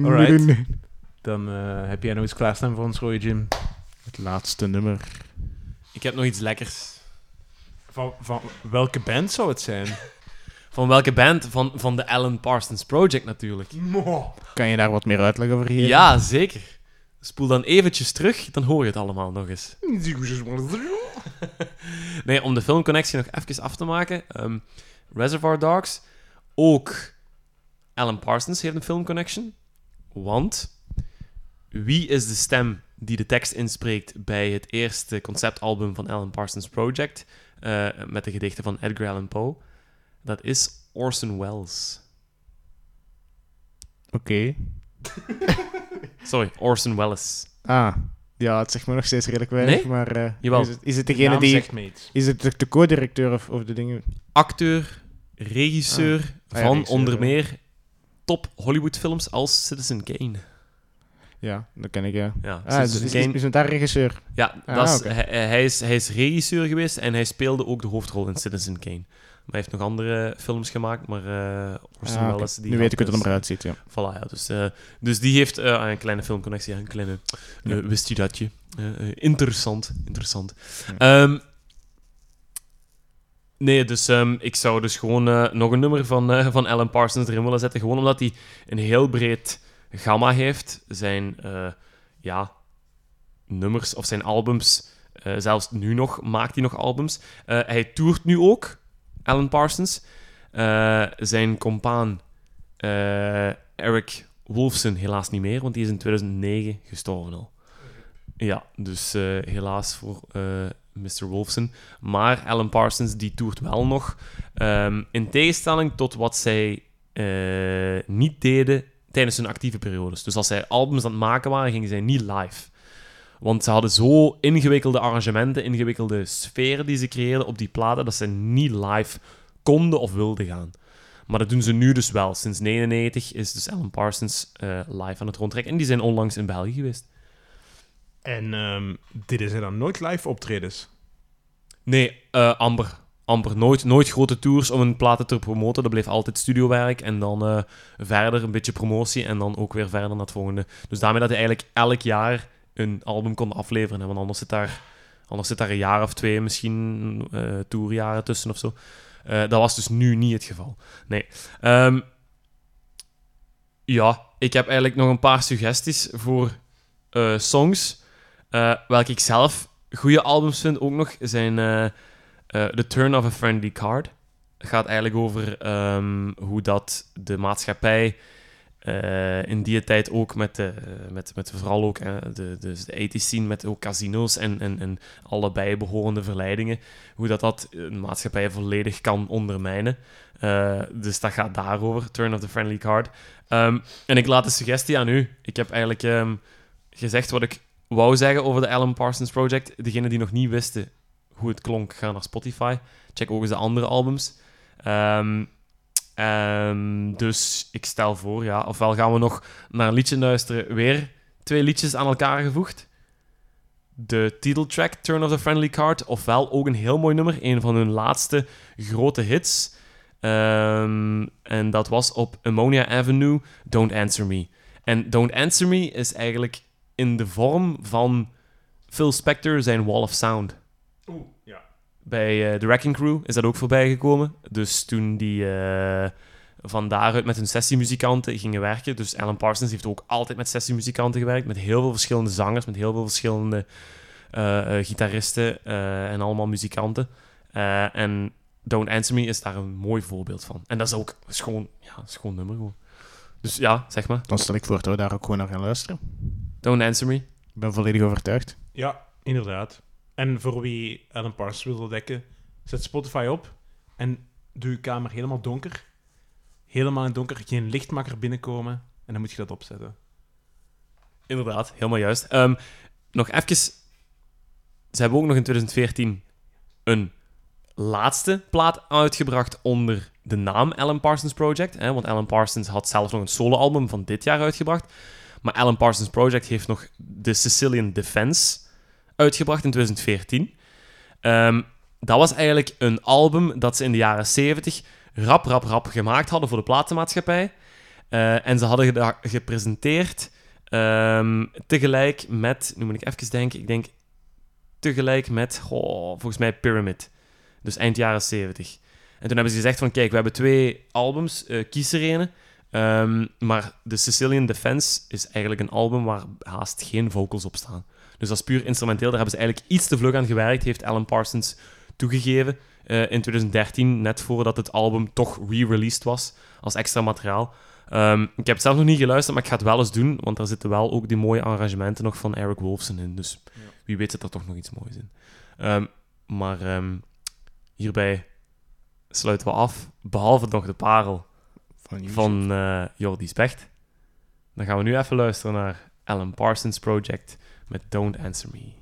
Alright. Dan eh, heb jij nog iets klaarstaan voor ons, Roy Jim. Het laatste nummer. Ik heb nog iets lekkers. Van, van welke band zou het zijn? Van welke band? Van, van de Alan Parsons Project natuurlijk. Kan je daar wat meer uitleg over geven? Ja, zeker. Spoel dan eventjes terug, dan hoor je het allemaal nog eens. Nee, om de filmconnectie nog even af te maken. ehm, Reservoir Dogs, ook Alan Parsons heeft een filmconnection. Want wie is de stem die de tekst inspreekt bij het eerste conceptalbum van Alan Parsons Project eh, met de gedichten van Edgar Allan Poe? Dat is Orson Welles. Oké. Sorry, Orson Welles. Ah. Ja, het zegt me nog steeds redelijk weinig, Nee? maar... eh, Jawel. Is het, is het De degene naam die... zegt me iets. Is het de, de co-directeur of, of de dingen... Acteur, regisseur Ah ja, van regisseur, onder meer top Hollywoodfilms als Citizen Kane. Ja, dat ken ik, ja. Ja, Ah, is, Citizen is, Kane is het daar regisseur? Ja, Ah, dat is, hij, hij is, hij is regisseur geweest en hij speelde ook de hoofdrol in Citizen Kane. Maar hij heeft nog andere films gemaakt, maar Orson Ah. Welles... Die Nu weet ik hoe het er dus- eruit ziet, ja. Voilà, ja. Dus, eh, dus die heeft eh, een kleine filmconnectie, een kleine... Ja. wist je datje? Eh, eh, interessant, interessant. Ja. Ehm, nee, dus ehm, ik zou dus gewoon eh, nog een nummer van, eh, van Alan Parsons erin willen zetten, gewoon omdat hij een heel breed gamma heeft. Zijn, eh, ja, nummers of zijn albums, zelfs nu nog, maakt hij nog albums. Hij toert nu ook, Alan Parsons. Zijn compaan Eric Wolfson helaas niet meer, want die is in 2009 gestorven al. Ja, dus helaas voor Mr. Wolfson. Maar Alan Parsons, die toert wel nog. Ehm, in tegenstelling tot wat zij eh, niet deden tijdens hun actieve periodes. Dus als zij albums aan het maken waren, gingen zij niet live. Want ze hadden zo ingewikkelde arrangementen, ingewikkelde sferen die ze creëerden op die platen, dat ze niet live konden of wilden gaan. Maar dat doen ze nu dus wel. Sinds 99 is dus Alan Parsons eh, live aan het rondtrekken. En die zijn onlangs in België geweest. En ehm deden ze dan nooit live optredens? Nee, eh, amber. Amber. Nooit, nooit grote tours om een platen te promoten. Dat bleef altijd studiowerk. En dan eh, verder een beetje promotie. En dan ook weer verder naar het volgende. Dus daarmee dat hij eigenlijk elk jaar een album kon afleveren. Want anders zit daar, anders zit daar een jaar of twee misschien eh tourjaren tussen of zo. Dat was dus nu niet het geval. Nee. Ehm, ja, ik heb eigenlijk nog een paar suggesties voor songs. Welke ik zelf goede albums vind ook nog zijn eh, The Turn of a Friendly Card. Het gaat eigenlijk over ehm, hoe dat de maatschappij eh, in die tijd ook met, de, met, met vooral ook de, de 80s scene met ook casino's en, en, en alle bijbehorende verleidingen, hoe dat dat een maatschappij volledig kan ondermijnen. Dus dat gaat daarover, Turn of the Friendly Card. Ehm, en ik laat de suggestie aan u. Ik heb eigenlijk ehm, gezegd wat ik wou zeggen over de Alan Parsons Project. Degenen die nog niet wisten hoe het klonk, ga naar Spotify. Check ook eens de andere albums. Ehm, ehm, dus ik stel voor, ja, ofwel gaan we nog naar een liedje luisteren. Weer twee liedjes aan elkaar gevoegd. De titeltrack Turn of the Friendly Card, ofwel ook een heel mooi nummer, een van hun laatste grote hits. Ehm, en dat was op Ammonia Avenue, Don't Answer Me. En Don't Answer Me is eigenlijk in de vorm van Phil Spector zijn Wall of Sound. Oeh, ja. Bij eh, The Wrecking Crew is dat ook voorbij gekomen. Dus toen die eh, van daaruit met hun sessiemuzikanten gingen werken. Dus Alan Parsons heeft ook altijd met sessiemuzikanten gewerkt. Met heel veel verschillende zangers, met heel veel verschillende eh, eh, gitaristen eh, en allemaal muzikanten. Eh, en Don't Answer Me is daar een mooi voorbeeld van. En dat is ook schoon, ja, een schoon nummer gewoon. Dus ja, zeg maar. Dan stel ik voor dat we daar ook gewoon naar gaan luisteren. Don't Answer Me. Ik ben volledig overtuigd. Ja, inderdaad. En voor wie Alan Parsons wil ontdekken, zet Spotify op en doe je kamer helemaal donker. Helemaal in het donker, geen lichtmaker binnenkomen en dan moet je dat opzetten. Inderdaad, helemaal juist. Ehm, nog even... Ze hebben ook nog in 2014 een laatste plaat uitgebracht onder de naam Alan Parsons Project. Hè, want Alan Parsons had zelf nog een soloalbum van dit jaar uitgebracht. Maar Alan Parsons Project heeft nog The Sicilian Defense uitgebracht in 2014. Ehm, dat was eigenlijk een album dat ze in de jaren 70 rap, rap, rap gemaakt hadden voor de platenmaatschappij. Eh, en ze hadden dat gepresenteerd ehm, tegelijk met, nu moet ik even denken, ik denk tegelijk met, volgens mij Pyramid. Dus eind jaren 70. En toen hebben ze gezegd van, kijk, we hebben twee albums, eh, kies er ene. Ehm, maar The Sicilian Defense is eigenlijk een album waar haast geen vocals op staan. Dus dat is puur instrumenteel. Daar hebben ze eigenlijk iets te vlug aan gewerkt, heeft Alan Parsons toegegeven eh, in 2013, net voordat het album toch re-released was als extra materiaal. Ehm, ik heb het zelf nog niet geluisterd, maar ik ga het wel eens doen, want daar zitten wel ook die mooie arrangementen nog van Eric Wolfson in. Dus wie weet zit er toch nog iets moois in. Ehm, maar hierbij sluiten we af, behalve nog de parel Van, van eh Jordi Specht. Dan gaan we nu even luisteren naar Alan Parsons Project met Don't Answer Me.